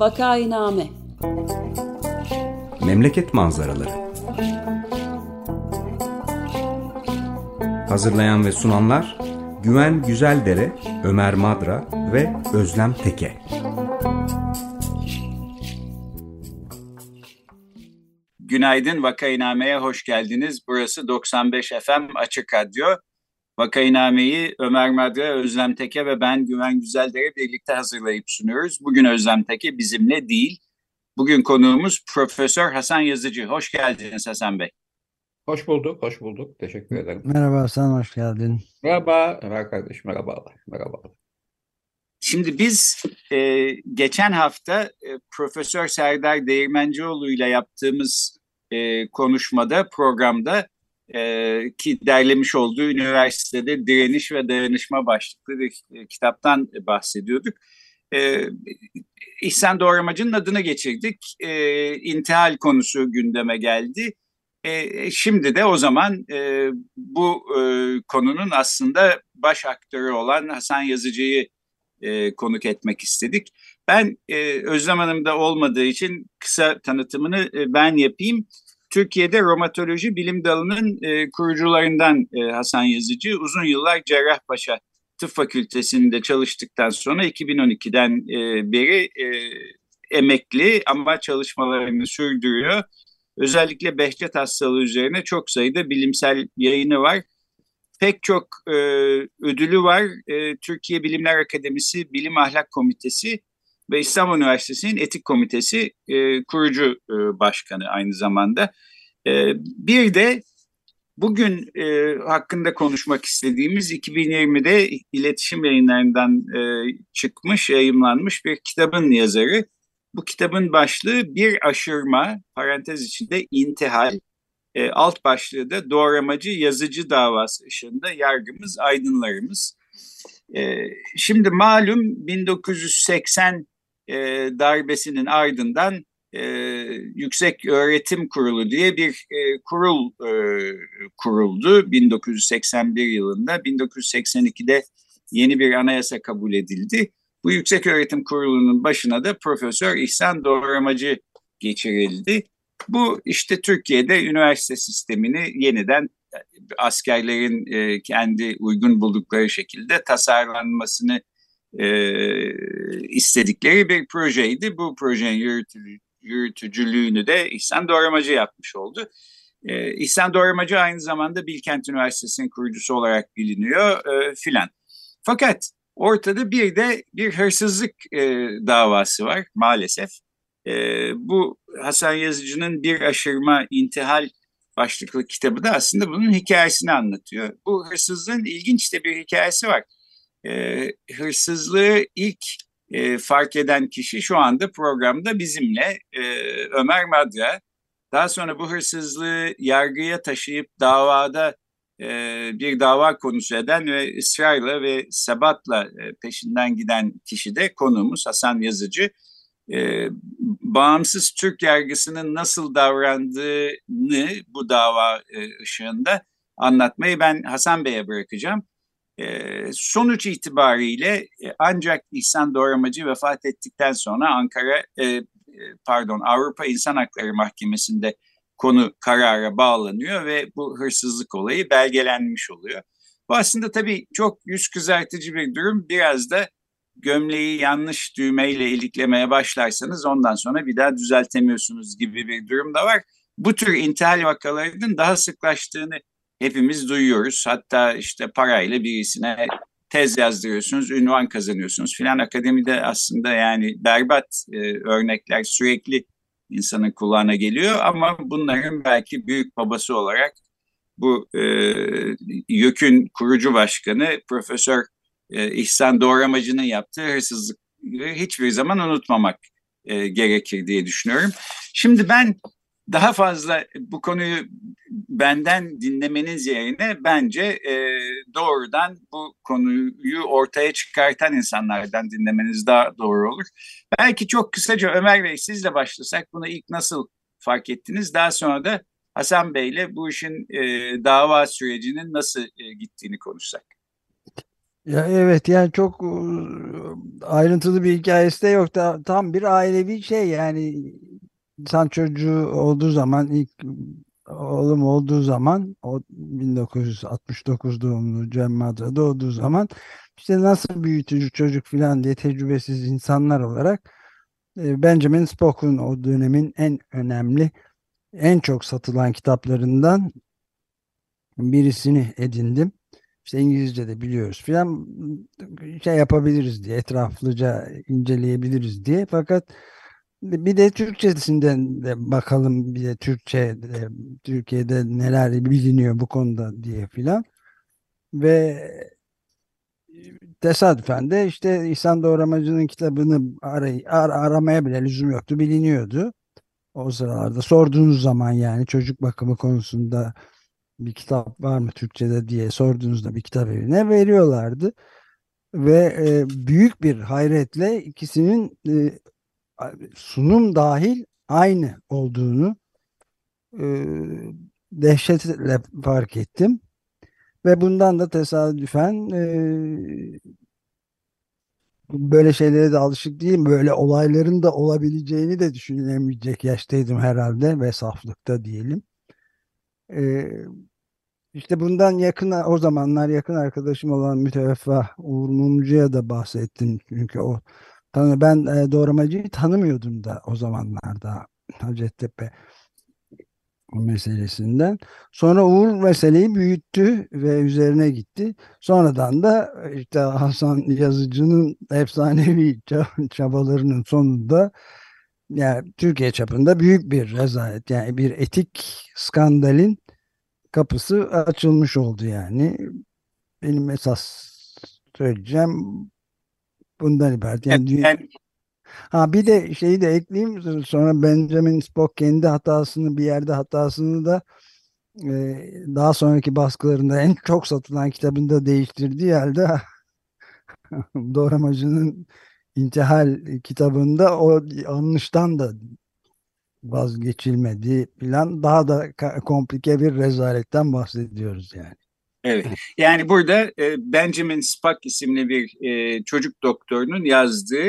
Vakainame Memleket manzaraları Hazırlayan ve sunanlar Güven Güzeldere, Ömer Madra ve Özlem Teke. Günaydın Vakainame'ye hoş geldiniz. Burası 95 FM Açık Radyo. Vakainame'yi Ömer Madra, Özlem Teke ve ben Güven Güzeldere birlikte hazırlayıp sunuyoruz. Bugün Özlem Teke bizimle değil. Bugün konuğumuz Profesör Hasan Yazıcı. Hoş geldiniz Hasan Bey. Hoş bulduk, hoş bulduk. Teşekkür ederim. Merhaba Hasan, hoş geldin. Merhaba Ömer kardeş, merhabalar. Merhabalar. Şimdi biz e, geçen hafta e, Profesör Serdar Değirmencioğlu ile yaptığımız e, konuşmada, programda e, ki derlemiş olduğu üniversitede direniş ve dayanışma başlıklı bir e, kitaptan bahsediyorduk. E, İhsan Doğramacı'nın adını geçirdik. E, intihal konusu gündeme geldi. E, şimdi de o zaman e, bu e, konunun aslında baş aktörü olan Hasan Yazıcı'yı e, konuk etmek istedik. Ben e, Özlem Hanım'da olmadığı için kısa tanıtımını e, ben yapayım. Türkiye'de romatoloji bilim dalının e, kurucularından e, Hasan Yazıcı uzun yıllar Cerrahpaşa Tıp Fakültesi'nde çalıştıktan sonra 2012'den e, beri e, emekli ama çalışmalarını sürdürüyor. Özellikle Behçet hastalığı üzerine çok sayıda bilimsel yayını var. Pek çok e, ödülü var. E, Türkiye Bilimler Akademisi Bilim Ahlak Komitesi ve İstanbul Üniversitesi'nin Etik Komitesi e, kurucu e, başkanı aynı zamanda. E, bir de bugün e, hakkında konuşmak istediğimiz 2020'de iletişim yayınlarından e, çıkmış, yayımlanmış bir kitabın yazarı. Bu kitabın başlığı bir aşırma, parantez içinde intihal, e, alt başlığı da doğramacı yazıcı davası ışığında yargımız, aydınlarımız. E, şimdi malum 1980 e, darbesinin ardından e, Yüksek Öğretim Kurulu diye bir e, kurul e, kuruldu 1981 yılında. 1982'de yeni bir anayasa kabul edildi. Bu Yüksek Öğretim Kurulu'nun başına da Profesör İhsan Doğramacı geçirildi. Bu işte Türkiye'de üniversite sistemini yeniden askerlerin e, kendi uygun buldukları şekilde tasarlanmasını e, istedikleri bir projeydi. Bu projenin yürütücülüğünü de İhsan Doğramacı yapmış oldu. E, İhsan Doğramacı aynı zamanda Bilkent Üniversitesi'nin kurucusu olarak biliniyor e, filan. Fakat ortada bir de bir hırsızlık e, davası var maalesef. E, bu Hasan Yazıcı'nın Bir Aşırma İntihal başlıklı kitabı da aslında bunun hikayesini anlatıyor. Bu hırsızlığın ilginç de bir hikayesi var. E, hırsızlığı ilk e, fark eden kişi şu anda programda bizimle e, Ömer Madra. Daha sonra bu hırsızlığı yargıya taşıyıp davada e, bir dava konusu eden ve ısrarla ve sebatla e, peşinden giden kişi de konuğumuz Hasan Yazıcı. E, bağımsız Türk yargısının nasıl davrandığını bu dava e, ışığında anlatmayı ben Hasan Bey'e bırakacağım. E, sonuç itibariyle e, ancak İhsan Doğramacı vefat ettikten sonra Ankara e, pardon Avrupa İnsan Hakları Mahkemesi'nde konu karara bağlanıyor ve bu hırsızlık olayı belgelenmiş oluyor. Bu aslında tabii çok yüz kızartıcı bir durum. Biraz da gömleği yanlış düğmeyle iliklemeye başlarsanız ondan sonra bir daha düzeltemiyorsunuz gibi bir durum da var. Bu tür intihal vakalarının daha sıklaştığını hepimiz duyuyoruz. Hatta işte parayla birisine tez yazdırıyorsunuz, ünvan kazanıyorsunuz filan. Akademide aslında yani berbat e, örnekler sürekli insanın kulağına geliyor ama bunların belki büyük babası olarak bu e, YÖK'ün kurucu başkanı Profesör e, İhsan Doğramacı'nın yaptığı hırsızlıkları hiçbir zaman unutmamak e, gerekir diye düşünüyorum. Şimdi ben daha fazla bu konuyu benden dinlemeniz yerine bence e, doğrudan bu konuyu ortaya çıkartan insanlardan dinlemeniz daha doğru olur. Belki çok kısaca Ömer Bey sizle başlasak bunu ilk nasıl fark ettiniz? Daha sonra da Hasan Bey'le bu işin e, dava sürecinin nasıl e, gittiğini konuşsak. Ya evet yani çok e, ayrıntılı bir hikayesi de yok tam bir ailevi şey yani insan çocuğu olduğu zaman ilk oğlum olduğu zaman o 1969 doğumlu Cem Madra doğduğu zaman işte nasıl büyütücü çocuk falan diye tecrübesiz insanlar olarak e, Benjamin Spock'un o dönemin en önemli en çok satılan kitaplarından birisini edindim. İşte İngilizce de biliyoruz filan şey yapabiliriz diye etraflıca inceleyebiliriz diye fakat bir de Türkçesinden de bakalım bir de Türkçe Türkiye'de neler biliniyor bu konuda diye filan ve tesadüfen de işte İhsan Doğramacı'nın kitabını aray ar aramaya bile lüzum yoktu biliniyordu. O sıralarda sorduğunuz zaman yani çocuk bakımı konusunda bir kitap var mı Türkçe'de diye sorduğunuzda bir kitap evine veriyorlardı. Ve e, büyük bir hayretle ikisinin e, sunum dahil aynı olduğunu e, dehşetle fark ettim. Ve bundan da tesadüfen e, böyle şeylere de alışık değilim. Böyle olayların da olabileceğini de düşünemeyecek yaştaydım herhalde ve saflıkta diyelim. E, işte bundan yakın o zamanlar yakın arkadaşım olan müteveffa Uğur Mumcu'ya da bahsettim. Çünkü o tanı ben e, doğramacıyı tanımıyordum da o zamanlarda Hacettepe meselesinden. Sonra Uğur meseleyi büyüttü ve üzerine gitti. Sonradan da işte Hasan Yazıcı'nın efsanevi çabalarının sonunda yani Türkiye çapında büyük bir rezalet yani bir etik skandalin kapısı açılmış oldu yani. Benim esas söyleyeceğim bundan ibaret. Yani, yani Ha bir de şeyi de ekleyeyim sonra Benjamin Spock kendi hatasını bir yerde hatasını da e, daha sonraki baskılarında en çok satılan kitabında değiştirdiği halde Doğramacı'nın İntihal kitabında o yanlıştan da vazgeçilmediği plan daha da komplike bir rezaletten bahsediyoruz yani. Evet. Yani burada e, Benjamin Spock isimli bir e, çocuk doktorunun yazdığı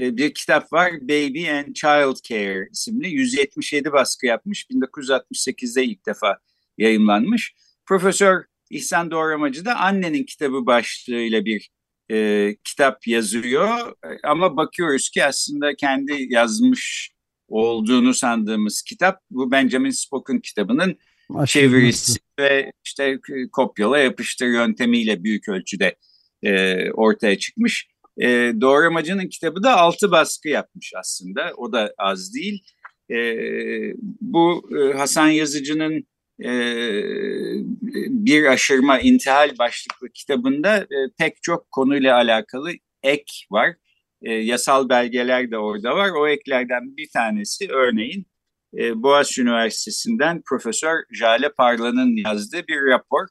e, bir kitap var. Baby and Child Care isimli. 177 baskı yapmış. 1968'de ilk defa yayımlanmış. Profesör İhsan Doğramacı da annenin kitabı başlığıyla bir e, kitap yazıyor. Ama bakıyoruz ki aslında kendi yazmış olduğunu sandığımız kitap bu Benjamin Spock'un kitabının Aşırı çevirisi ve işte kopyala yapıştır yöntemiyle büyük ölçüde e, ortaya çıkmış. E, Doğramacı'nın kitabı da altı baskı yapmış aslında. O da az değil. E, bu e, Hasan Yazıcı'nın e, bir aşırma intihal başlıklı kitabında e, pek çok konuyla alakalı ek var e, yasal belgeler de orada var. O eklerden bir tanesi örneğin e, Boğaziçi Üniversitesi'nden Profesör Jale Parlan'ın yazdığı bir rapor.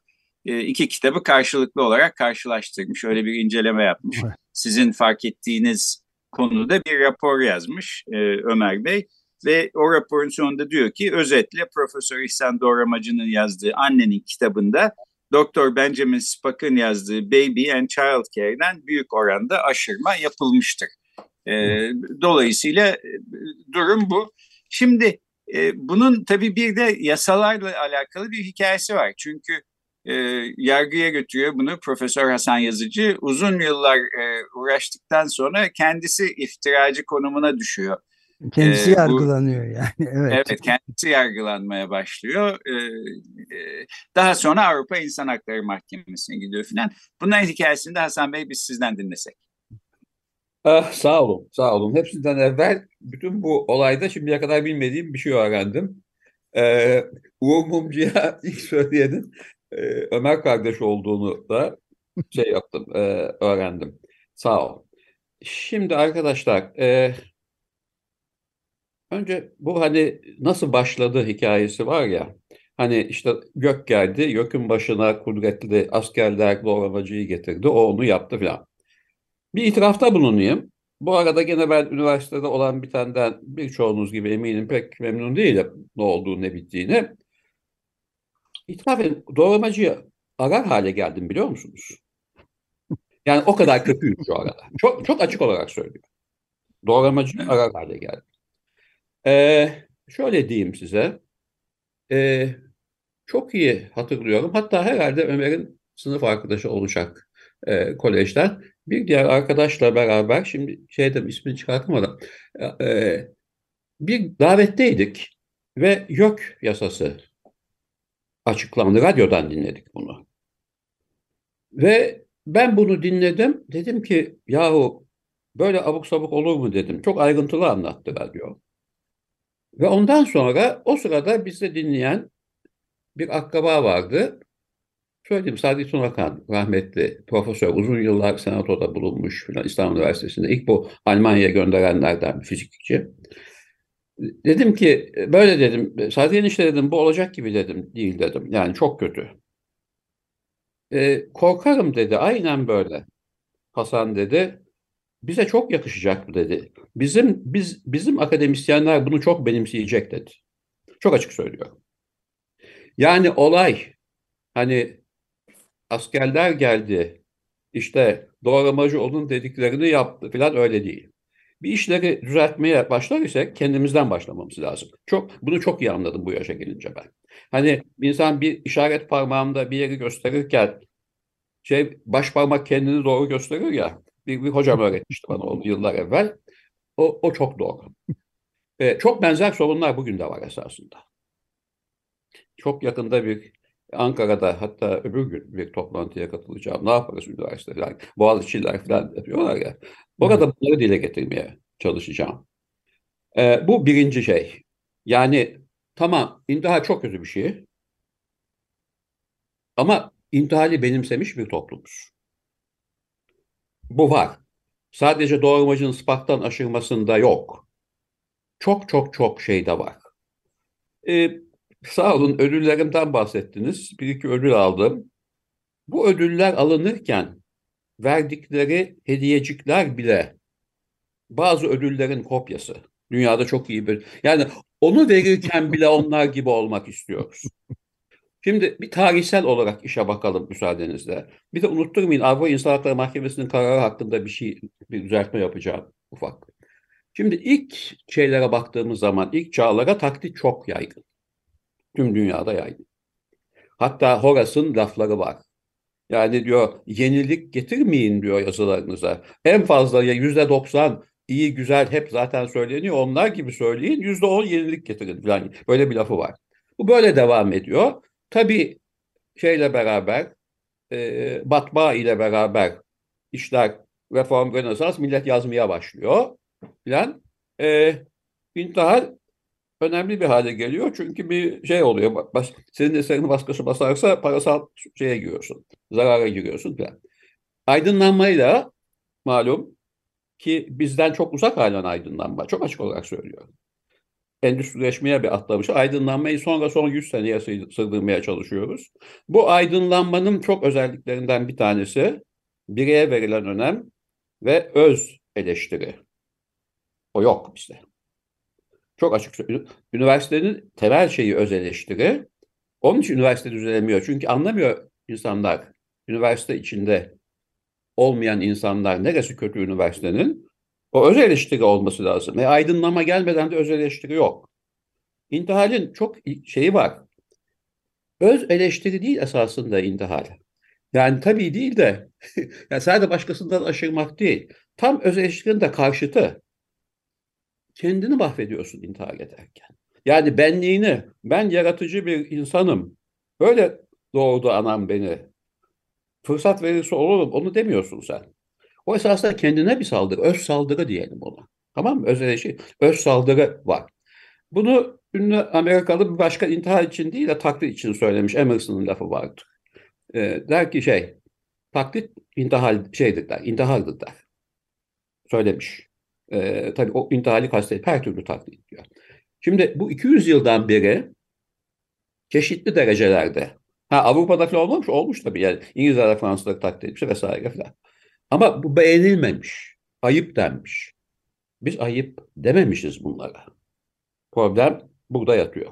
E, iki kitabı karşılıklı olarak karşılaştırmış. Öyle bir inceleme yapmış. Sizin fark ettiğiniz konuda bir rapor yazmış e, Ömer Bey. Ve o raporun sonunda diyor ki özetle Profesör İhsan Doğramacı'nın yazdığı Annenin kitabında Doktor Benjamin Spock'ın yazdığı Baby and Child Care'den büyük oranda aşırma yapılmıştır. E, dolayısıyla e, durum bu. Şimdi e, bunun tabii bir de yasalarla alakalı bir hikayesi var. Çünkü e, yargıya götürüyor bunu Profesör Hasan Yazıcı. Uzun yıllar e, uğraştıktan sonra kendisi iftiracı konumuna düşüyor. Kendisi ee, yargılanıyor bu, yani. Evet. evet kendisi yargılanmaya başlıyor. Ee, e, daha sonra Avrupa İnsan Hakları Mahkemesi'ne gidiyor filan. Bunların hikayesini de Hasan Bey biz sizden dinlesek. Ah, sağ olun, sağ olun. Hepsinden evvel bütün bu olayda şimdiye kadar bilmediğim bir şey öğrendim. Ee, Uğur Mumcu'ya ilk söyleyenin e, Ömer kardeş olduğunu da şey yaptım, e, öğrendim. Sağ olun. Şimdi arkadaşlar, e, Önce bu hani nasıl başladı hikayesi var ya. Hani işte gök geldi, gökün başına kudretli askerler doğramacıyı getirdi. O onu yaptı falan. Bir itirafta bulunayım. Bu arada gene ben üniversitede olan bir taneden birçoğunuz gibi eminim pek memnun değilim ne olduğunu ne bittiğini. İtiraf edin doğramacıyı arar hale geldim biliyor musunuz? Yani o kadar kötüyüm şu arada. Çok, çok açık olarak söylüyorum. Doğramacı arar hale geldi. Ee, şöyle diyeyim size. Ee, çok iyi hatırlıyorum. Hatta herhalde Ömer'in sınıf arkadaşı olacak e, kolejden. Bir diğer arkadaşla beraber, şimdi şeyde ismini çıkartmadım. E, bir davetteydik ve YÖK yasası açıklandı. Radyodan dinledik bunu. Ve ben bunu dinledim. Dedim ki yahu böyle abuk sabuk olur mu dedim. Çok ayrıntılı anlattı radyo. Ve ondan sonra o sırada bizi dinleyen bir akraba vardı. Söyleyeyim Sadi Tunakan rahmetli profesör uzun yıllar senatoda bulunmuş falan İstanbul Üniversitesi'nde ilk bu Almanya'ya gönderenlerden bir fizikçi. Dedim ki böyle dedim Sadi enişte dedim bu olacak gibi dedim değil dedim yani çok kötü. E, korkarım dedi aynen böyle. Hasan dedi bize çok yakışacak bu dedi. Bizim biz bizim akademisyenler bunu çok benimseyecek dedi. Çok açık söylüyorum. Yani olay hani askerler geldi işte doğramacı onun dediklerini yaptı falan öyle değil. Bir işleri düzeltmeye başlar ise kendimizden başlamamız lazım. Çok bunu çok iyi anladım bu yaşa gelince ben. Hani insan bir işaret parmağında bir yeri gösterirken şey baş parmak kendini doğru gösterir ya. Bir, bir hocam öğretmişti bana onu yıllar evvel. O, o çok doğru. Ee, çok benzer sorunlar bugün de var esasında. Çok yakında bir Ankara'da hatta öbür gün bir toplantıya katılacağım. Ne yaparız üniversiteler, Boğaziçi'ler falan yapıyorlar ya. Orada bunları dile getirmeye çalışacağım. Ee, bu birinci şey. Yani tamam intihar çok kötü bir şey. Ama intihali benimsemiş bir toplumuz. Bu var. Sadece doğurmacının spaktan aşırmasında yok. Çok çok çok şey de var. Ee, sağ olun ödüllerimden bahsettiniz. Bir iki ödül aldım. Bu ödüller alınırken verdikleri hediyecikler bile bazı ödüllerin kopyası. Dünyada çok iyi bir... Yani onu verirken bile onlar gibi olmak istiyoruz. Şimdi bir tarihsel olarak işe bakalım müsaadenizle. Bir de unutturmayın Avrupa İnsan Hakları Mahkemesi'nin kararı hakkında bir şey, bir düzeltme yapacağım ufak. Şimdi ilk şeylere baktığımız zaman ilk çağlara taklit çok yaygın. Tüm dünyada yaygın. Hatta Horace'ın lafları var. Yani diyor yenilik getirmeyin diyor yazılarınıza. En fazla ya yüzde doksan iyi güzel hep zaten söyleniyor. Onlar gibi söyleyin yüzde on yenilik getirin falan. Böyle bir lafı var. Bu böyle devam ediyor. Tabii şeyle beraber e, matbaa ile beraber işler reform rönesans millet yazmaya başlıyor filan. E, intihar önemli bir hale geliyor çünkü bir şey oluyor. Bas, senin eserini başkası basarsa parasal şeye giriyorsun. Zarara giriyorsun filan. Aydınlanmayla malum ki bizden çok uzak halen aydınlanma. Çok açık olarak söylüyorum endüstrileşmeye bir atlamış. Aydınlanmayı sonra son 100 seneye sığdırmaya çalışıyoruz. Bu aydınlanmanın çok özelliklerinden bir tanesi bireye verilen önem ve öz eleştiri. O yok bizde. Çok açık. Üniversitenin temel şeyi öz eleştiri. Onun için üniversite düzelemiyor. Çünkü anlamıyor insanlar. Üniversite içinde olmayan insanlar neresi kötü üniversitenin? O öz eleştiri olması lazım. E, aydınlama gelmeden de öz eleştiri yok. İntihalin çok şeyi var. Öz eleştiri değil esasında intihal. Yani tabii değil de yani sadece başkasından aşırmak değil. Tam öz eleştirinin de karşıtı. Kendini mahvediyorsun intihar ederken. Yani benliğini, ben yaratıcı bir insanım. Böyle doğdu anam beni. Fırsat verirse olurum, onu demiyorsun sen. O esasında kendine bir saldırı, öz saldırı diyelim ona. Tamam mı? Öz eleştiri, öz saldırı var. Bunu ünlü Amerikalı bir başka intihar için değil de taklit için söylemiş. Emerson'ın lafı vardı. E, der ki şey, taklit intihar şeydir der, intihardır der. Söylemiş. E, tabii o intihali kastedip her türlü taklit diyor. Şimdi bu 200 yıldan beri çeşitli derecelerde Ha Avrupa'da falan olmamış olmuş tabii yani İngilizler Fransızlar taklit etmiş vesaire falan. Ama bu beğenilmemiş. Ayıp denmiş. Biz ayıp dememişiz bunlara. Problem burada yatıyor.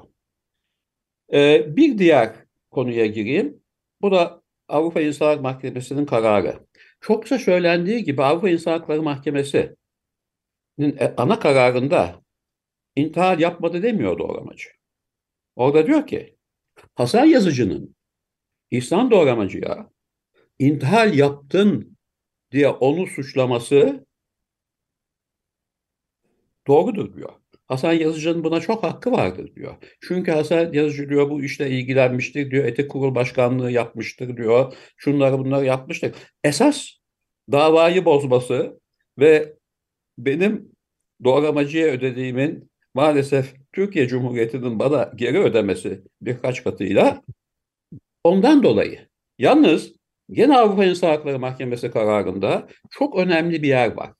Ee, bir diğer konuya gireyim. Bu da Avrupa İnsan Mahkemesi'nin kararı. çokça söylendiği gibi Avrupa İnsan Hakları Mahkemesi'nin e, ana kararında intihar yapmadı demiyor doğramacı. Orada diyor ki Hasan Yazıcı'nın İhsan doğramacıya intihar yaptın diye onu suçlaması doğrudur diyor. Hasan Yazıcı'nın buna çok hakkı vardır diyor. Çünkü Hasan Yazıcı diyor bu işle ilgilenmiştir diyor. Etik kurul başkanlığı yapmıştır diyor. Şunları bunları yapmıştır. Esas davayı bozması ve benim doğramacıya ödediğimin maalesef Türkiye Cumhuriyeti'nin bana geri ödemesi birkaç katıyla ondan dolayı. Yalnız gene Avrupa İnsan Hakları Mahkemesi kararında çok önemli bir yer var.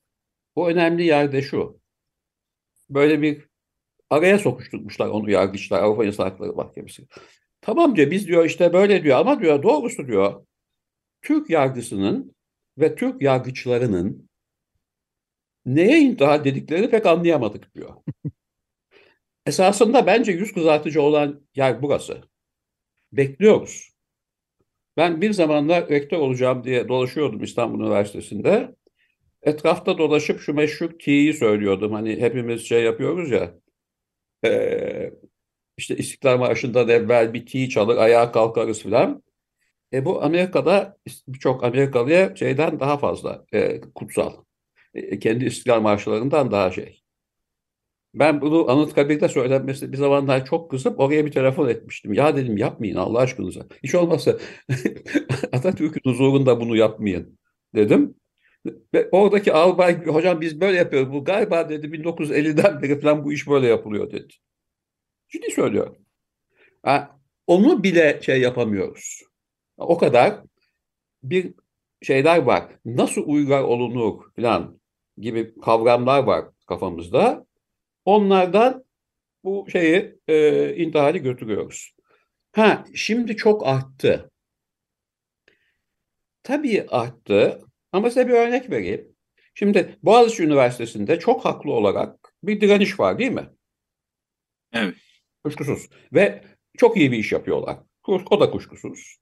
Bu önemli yerde şu böyle bir araya sokuşturmuşlar onu yargıçlar Avrupa İnsan Hakları Mahkemesi. Tamam diyor biz diyor işte böyle diyor ama diyor doğrusu diyor Türk yargısının ve Türk yargıçlarının neye intihar dediklerini pek anlayamadık diyor. Esasında bence yüz kızartıcı olan yer burası. Bekliyoruz. Ben bir zamanlar rektör olacağım diye dolaşıyordum İstanbul Üniversitesi'nde etrafta dolaşıp şu meşhur T'yi söylüyordum. Hani hepimiz şey yapıyoruz ya e, işte İstiklal Marşı'ndan evvel bir T çalır ayağa kalkarız filan. E bu Amerika'da birçok Amerikalıya şeyden daha fazla e, kutsal. E, kendi İstiklal Marşılarından daha şey. Ben bunu Anıtkabir'de söylenmesi bir zamanlar çok kızıp oraya bir telefon etmiştim. Ya dedim yapmayın Allah aşkınıza. Hiç olmazsa Atatürk'ün huzurunda bunu yapmayın dedim. Ve oradaki albay hocam biz böyle yapıyoruz. Bu galiba dedi 1950'den beri falan bu iş böyle yapılıyor dedi. Ciddi söylüyor. Yani onu bile şey yapamıyoruz. O kadar bir şeyler var. Nasıl uygar olunur falan gibi kavramlar var kafamızda. Onlardan bu şeyi e, intihari götürüyoruz. Ha şimdi çok arttı. Tabii arttı ama size bir örnek vereyim. Şimdi Boğaziçi Üniversitesi'nde çok haklı olarak bir direniş var değil mi? Evet. Kuşkusuz. Ve çok iyi bir iş yapıyorlar. O da kuşkusuz.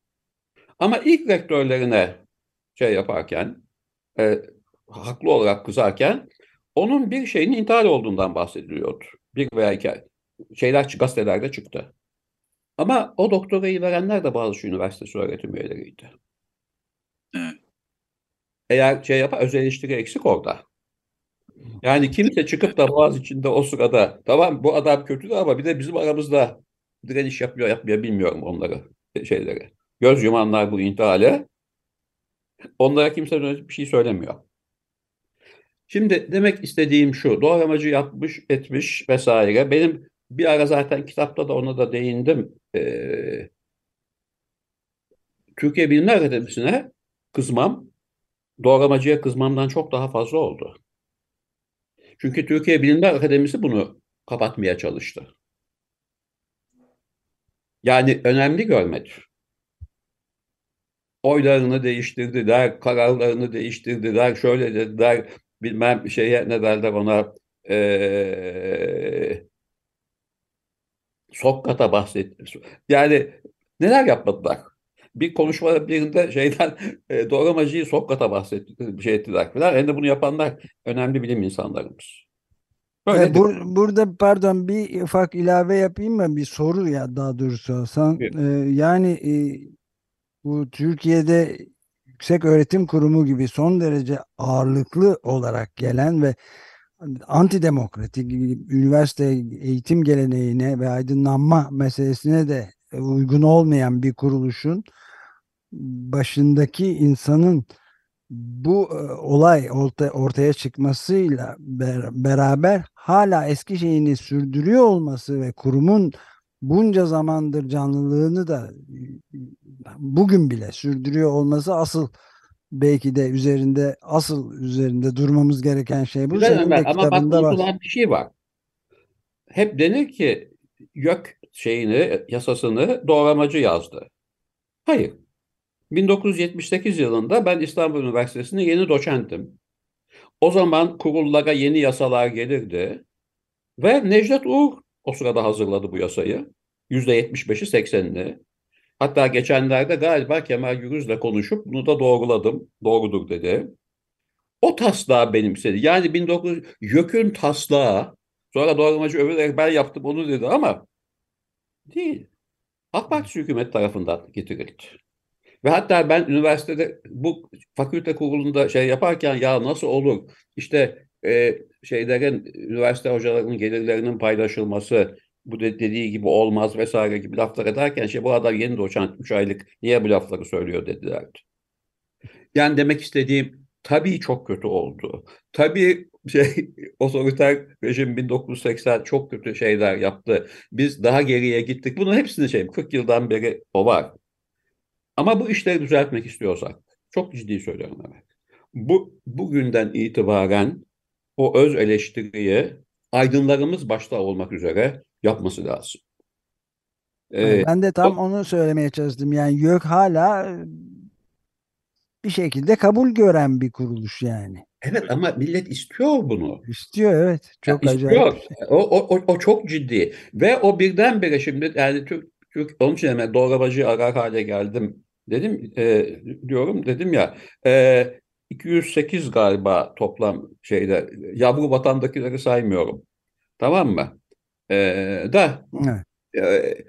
Ama ilk rektörlerine şey yaparken, e, haklı olarak kızarken onun bir şeyin intihar olduğundan bahsediliyordu. Bir veya iki şeyler gazetelerde çıktı. Ama o doktorayı verenler de Boğaziçi Üniversitesi öğretim üyeleriydi. Evet. Eğer şey yapar, öz eleştiri eksik orada. Yani kimse çıkıp da Boğaz içinde o sırada tamam bu adam kötü ama bir de bizim aramızda direniş yapmıyor yapmıyor bilmiyorum onları şeyleri. Göz yumanlar bu intihale. Onlara kimse bir şey söylemiyor. Şimdi demek istediğim şu, doğramacı yapmış, etmiş vesaire. Benim bir ara zaten kitapta da ona da değindim. Ee, Türkiye Bilimler Akademisi'ne kızmam, doğramacıya kızmamdan çok daha fazla oldu. Çünkü Türkiye Bilimler Akademisi bunu kapatmaya çalıştı. Yani önemli görmedi. Oylarını değiştirdiler, kararlarını değiştirdiler, şöyle dediler, bilmem şeye ne derler ona ee, Sokrat'a bahsetti. Yani neler yapmadılar? Bir konuşma birinde şeyden e, doğramacıyı Sokrat'a bahsetti, bir şey ettiler falan. Hem de bunu yapanlar önemli bilim insanlarımız. Böyle e, bur burada pardon bir ufak ilave yapayım mı? Bir soru ya daha doğrusu Hasan. E, yani e, bu Türkiye'de yüksek öğretim kurumu gibi son derece ağırlıklı olarak gelen ve antidemokratik üniversite eğitim geleneğine ve aydınlanma meselesine de uygun olmayan bir kuruluşun başındaki insanın bu e, olay ortaya çıkmasıyla beraber hala eski şeyini sürdürüyor olması ve kurumun bunca zamandır canlılığını da bugün bile sürdürüyor olması asıl belki de üzerinde asıl üzerinde durmamız gereken şey bu. Güzel Ömer, ama bak unutulan bir şey var. Hep denir ki YÖK şeyini, yasasını doğramacı yazdı. Hayır. 1978 yılında ben İstanbul Üniversitesi'nde yeni doçentim. O zaman kurullara yeni yasalar gelirdi. Ve Necdet Uğur o sırada hazırladı bu yasayı. %75'i 80'ini. Hatta geçenlerde galiba Kemal Gürüz'le konuşup bunu da doğruladım. Doğrudur dedi. O taslağı benimsedi. Yani 1900 YÖK'ün taslağı sonra doğramacı övülerek ben yaptım onu dedi ama değil. AK Parti hükümet tarafından getirildi. Ve hatta ben üniversitede bu fakülte kurulunda şey yaparken ya nasıl olur işte e, şeylerin üniversite hocalarının gelirlerinin paylaşılması bu de dediği gibi olmaz vesaire gibi laflar ederken şey bu adam yeni doçent 3 aylık niye bu lafları söylüyor dedilerdi. Yani demek istediğim tabii çok kötü oldu. Tabii şey otoriter rejim 1980 çok kötü şeyler yaptı. Biz daha geriye gittik. Bunun hepsini şey 40 yıldan beri o var. Ama bu işleri düzeltmek istiyorsak çok ciddi söylüyorum evet. Bu bugünden itibaren o öz eleştiriyi aydınlarımız başta olmak üzere yapması lazım. Ee, ben de tam o, onu söylemeye çalıştım. Yani YÖK hala bir şekilde kabul gören bir kuruluş yani. Evet ama millet istiyor bunu. İstiyor evet. Çok yani acayip. Şey. O, o, o, çok ciddi. Ve o birdenbire şimdi yani Türk, Türk onun için hemen doğramacı arar hale geldim dedim e, diyorum dedim ya e, 208 galiba toplam şeyde yavru vatandakileri saymıyorum. Tamam mı? E, da evet. e,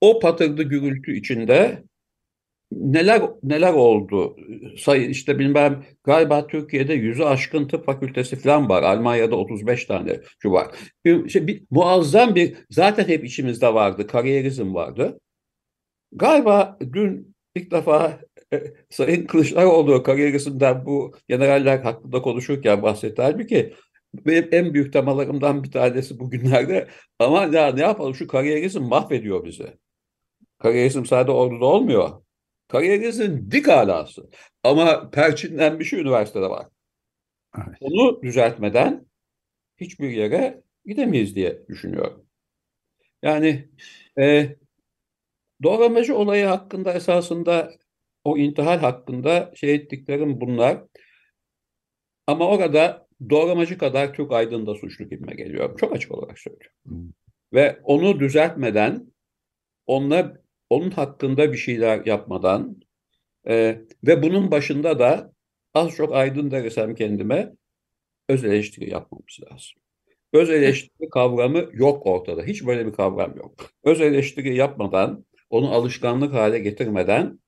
o patırdı gürültü içinde neler neler oldu? Sayı işte bilmem galiba Türkiye'de yüzü aşkın tıp fakültesi falan var. Almanya'da 35 tane şu var. Bir, şey, bir, muazzam bir zaten hep içimizde vardı. Kariyerizm vardı. Galiba dün ilk defa e, Sayın Kılıçdaroğlu kariyerisinden bu generaller hakkında konuşurken bahsetti. Halbuki benim en büyük temalarımdan bir tanesi bugünlerde ama ya ne yapalım şu kariyerizm mahvediyor bizi. Kariyerizm sadece orduda olmuyor. Kariyerizm dik alası. Ama perçinlenmiş üniversitede var. Evet. Onu düzeltmeden hiçbir yere gidemeyiz diye düşünüyorum. Yani e, doğramacı olayı hakkında esasında o intihal hakkında şey ettiklerim bunlar. Ama orada doğramacı kadar Türk aydın suçlu gibime geliyor. Çok açık olarak söylüyorum. Hmm. Ve onu düzeltmeden onunla onun hakkında bir şeyler yapmadan e, ve bunun başında da az çok aydın dersem kendime öz eleştiri yapmamız lazım. Öz eleştiri kavramı yok ortada. Hiç böyle bir kavram yok. Öz eleştiri yapmadan, onu alışkanlık hale getirmeden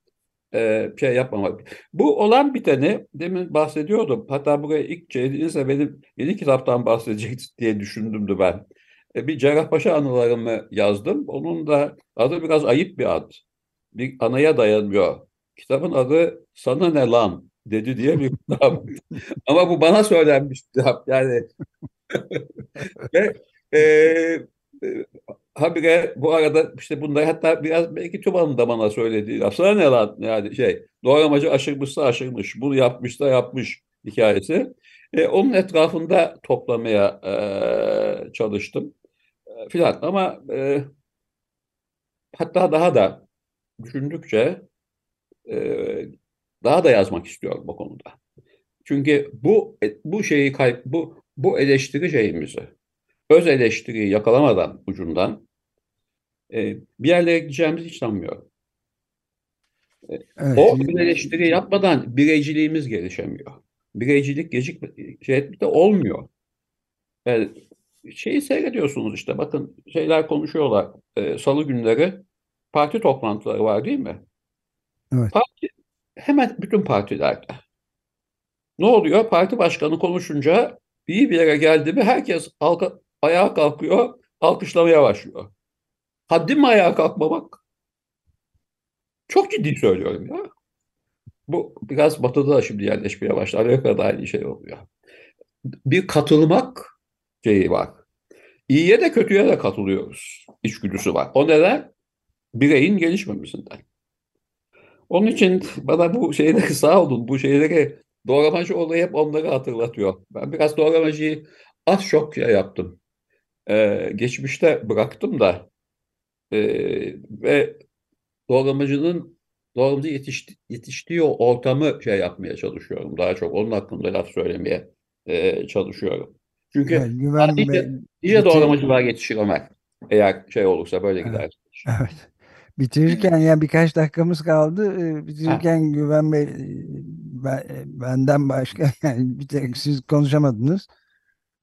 e, şey yapmamak. Bu olan biteni demin bahsediyordum. Hatta buraya ilk çevirdiğinizde benim yeni kitaptan bahsedecek diye düşündümdü ben. E, bir Cerrahpaşa anılarımı yazdım. Onun da adı biraz ayıp bir ad. Bir anaya dayanmıyor. Kitabın adı Sana Ne Lan dedi diye bir kitap. Ama bu bana söylenmiş kitap. Yani ve e, e, habire bu arada işte bunları hatta biraz belki Tuban'ın da bana söylediği laf. Sana ne lan yani şey doğramacı aşırmışsa aşırmış. Bunu yapmışsa yapmış hikayesi. E, onun etrafında toplamaya e, çalıştım filan ama e, hatta daha da düşündükçe e, daha da yazmak istiyorum bu konuda. Çünkü bu bu şeyi kayıp bu bu eleştiri şeyimizi öz eleştiriyi yakalamadan ucundan e, bir yerlere gideceğimizi hiç sanmıyorum. E, evet. O eleştiri yapmadan bireyciliğimiz gelişemiyor. Bireycilik gecik şey de olmuyor. Yani şeyi seyrediyorsunuz işte bakın şeyler konuşuyorlar. E, Salı günleri parti toplantıları var değil mi? Evet. Parti, hemen bütün partilerde. Ne oluyor? Parti başkanı konuşunca iyi bir yere geldi mi herkes alka, ayağa kalkıyor, alkışlamaya başlıyor. Haddim mi ayağa kalkmamak? Çok ciddi söylüyorum ya. Bu biraz batıda da şimdi yerleşmeye başladı. Amerika'da aynı şey oluyor. Bir katılmak şeyi var. İyiye de kötüye de katılıyoruz. İçgüdüsü var. O neden? Bireyin gelişmemesinden. Onun için bana bu şeyleri sağ olun, bu şeyleri doğramacı olayı hep onları hatırlatıyor. Ben biraz doğramacıyı az çok şey yaptım. Ee, geçmişte bıraktım da e, ve doğramacının doğramacı yetişti, yetiştiği o ortamı şey yapmaya çalışıyorum. Daha çok onun hakkında laf söylemeye e, çalışıyorum. Çünkü yani güven iyice, iyice doğramacılar yetişir Ömer. Eğer şey olursa böyle gider. Evet. Bitirirken yani birkaç dakikamız kaldı. Ee, Bitirirken Güven Bey e, ben- e, benden başka yani bir tek siz konuşamadınız.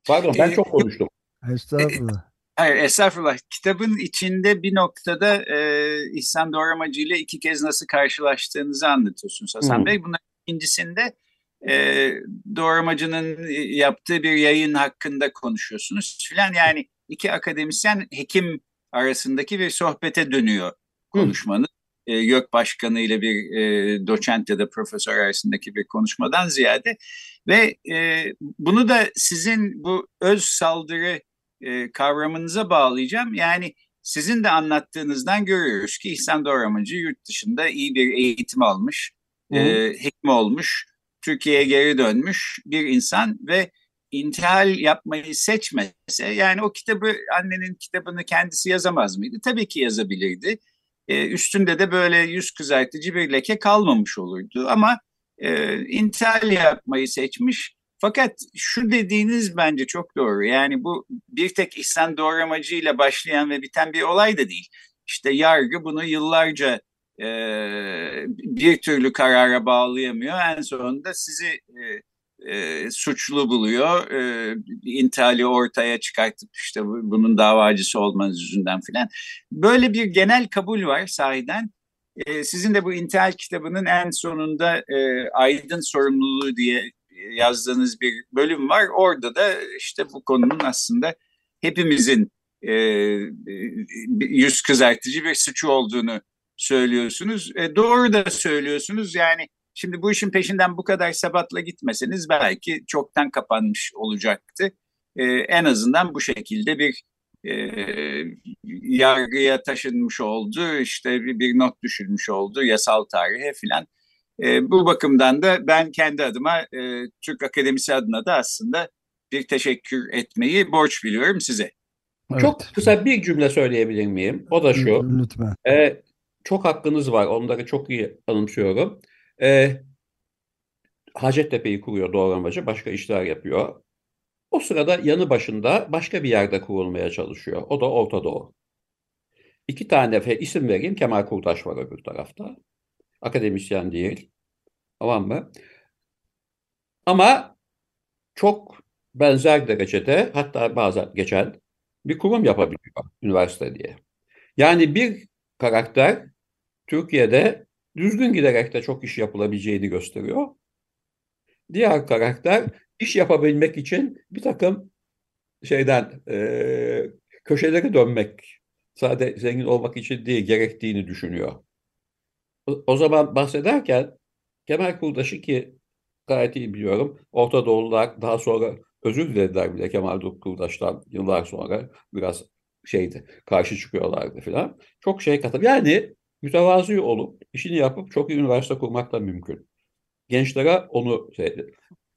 Pardon ben Ee, çok konuştum. Estağfurullah. Hayır estağfurullah. Kitabın içinde bir noktada e, İhsan Doğramacı ile iki kez nasıl karşılaştığınızı anlatıyorsunuz Hasan Hı. Bey. Bunun ikincisinde e, Doğramacı'nın yaptığı bir yayın hakkında konuşuyorsunuz filan. Yani iki akademisyen hekim arasındaki bir sohbete dönüyor konuşmanın. E, YÖK Başkanı ile bir e, doçent ya da profesör arasındaki bir konuşmadan ziyade ve e, bunu da sizin bu öz saldırı e, kavramınıza bağlayacağım. Yani sizin de anlattığınızdan görüyoruz ki İhsan Doğramacı yurt dışında iyi bir eğitim almış, Hı. e, hekim olmuş, Türkiye'ye geri dönmüş bir insan ve intihal yapmayı seçmese yani o kitabı annenin kitabını kendisi yazamaz mıydı? Tabii ki yazabilirdi. E, üstünde de böyle yüz kızartıcı bir leke kalmamış olurdu ama e, intihal yapmayı seçmiş. Fakat şu dediğiniz bence çok doğru. Yani bu bir tek İhsan Doğramacı ile başlayan ve biten bir olay da değil. İşte yargı bunu yıllarca e, bir türlü karara bağlayamıyor. En sonunda sizi e, e, suçlu buluyor. E, intihali ortaya çıkartıp işte bu- bunun davacısı olmanız yüzünden filan. Böyle bir genel kabul var sahiden. E, sizin de bu intihal kitabının en sonunda e, aydın sorumluluğu diye yazdığınız bir bölüm var. Orada da işte bu konunun aslında hepimizin e, yüz kızartıcı bir suçu olduğunu söylüyorsunuz. E, doğru da söylüyorsunuz. Yani şimdi bu işin peşinden bu kadar sebatla gitmeseniz belki çoktan kapanmış olacaktı. E, en azından bu şekilde bir e, yargıya taşınmış oldu. İşte bir, bir not düşülmüş oldu yasal tarihe filan. E, bu bakımdan da ben kendi adıma e, Türk Akademisi adına da aslında bir teşekkür etmeyi borç biliyorum size. Çok Evet. kısa bir cümle söyleyebilir miyim? O da şu. Lütfen. E, çok hakkınız var. Onları çok iyi anımsıyorum. E, Hacettepe'yi kuruyor Doğramacı. Başka işler yapıyor. O sırada yanı başında başka bir yerde kurulmaya çalışıyor. O da Orta Doğu. İki tane isim vereyim. Kemal Kurtaş var öbür tarafta. Akademisyen değil. Tamam mı? Ama çok benzer derecede hatta bazen geçen bir kurum yapabiliyor üniversite diye. Yani bir karakter Türkiye'de düzgün giderek de çok iş yapılabileceğini gösteriyor. Diğer karakter iş yapabilmek için bir takım şeyden e, köşeleri dönmek sadece zengin olmak için değil gerektiğini düşünüyor. O, zaman bahsederken Kemal Kurdaş'ı ki gayet iyi biliyorum. Orta Doğulular daha sonra özür dilediler bile Kemal Kurdaş'tan yıllar sonra biraz şeydi karşı çıkıyorlardı filan. Çok şey katım. Yani mütevazi olup işini yapıp çok iyi üniversite kurmak da mümkün. Gençlere onu şey,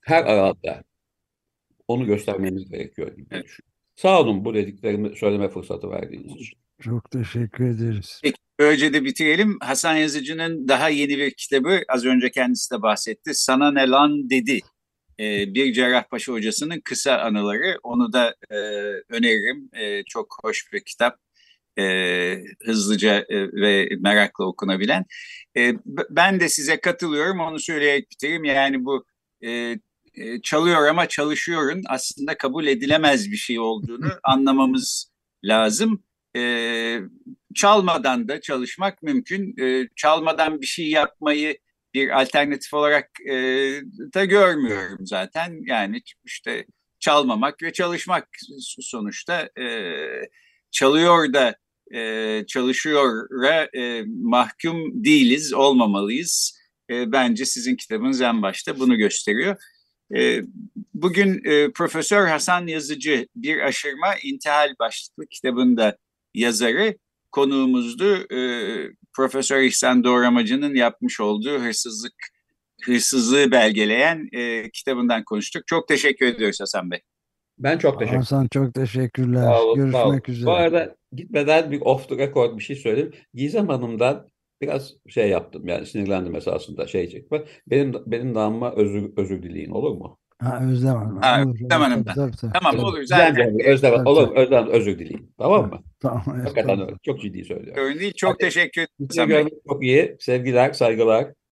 her alanda onu göstermemiz gerekiyor gibi düşünüyorum. Sağ olun bu dediklerimi söyleme fırsatı verdiğiniz için. Çok teşekkür ederiz. Peki böylece de bitirelim. Hasan Yazıcı'nın daha yeni bir kitabı az önce kendisi de bahsetti. Sana ne lan dedi. Ee, bir Cerrahpaşa hocasının kısa anıları. Onu da e, öneririm. E, çok hoş bir kitap. E, hızlıca e, ve merakla okunabilen. E, ben de size katılıyorum. Onu söyleyerek bitireyim. Yani bu e, e, çalıyor ama çalışıyorun aslında kabul edilemez bir şey olduğunu anlamamız lazım. E, çalmadan da çalışmak mümkün. E, çalmadan bir şey yapmayı bir alternatif olarak e, da görmüyorum zaten. Yani işte çalmamak ve çalışmak sonuçta e, çalıyor da e, çalışıyora e, mahkum değiliz, olmamalıyız. E, bence sizin kitabınız en başta bunu gösteriyor. E, bugün e, Profesör Hasan Yazıcı Bir Aşırma İntihal başlıklı kitabında yazarı konuğumuzdu. E, Profesör İhsan Doğramacı'nın yapmış olduğu hırsızlık hırsızlığı belgeleyen e, kitabından konuştuk. Çok teşekkür ediyoruz Hasan Bey. Ben çok teşekkür ederim. Hasan çok teşekkürler. Sağ olun, sağ olun. Görüşmek üzere. Bu arada gitmeden bir off the record bir şey söyleyeyim. Gizem Hanım'dan biraz şey yaptım yani sinirlendim esasında şey çekme. Benim benim namıma özür özür dileyin olur mu? Ha, Özlem Hanım. Ha, Olur. Özlem Hanım Tabii, tabii, tabii. Tamam olur Güzel zaten. geldi. Özlem, Tabii, olur. Özlem özür dileyim. Tamam mı? Tamam. Hakikaten öyle. Çok ciddi söylüyorum. Sorun değil. Çok Hadi. teşekkür ederim. Çok iyi. Sevgiler, saygılar.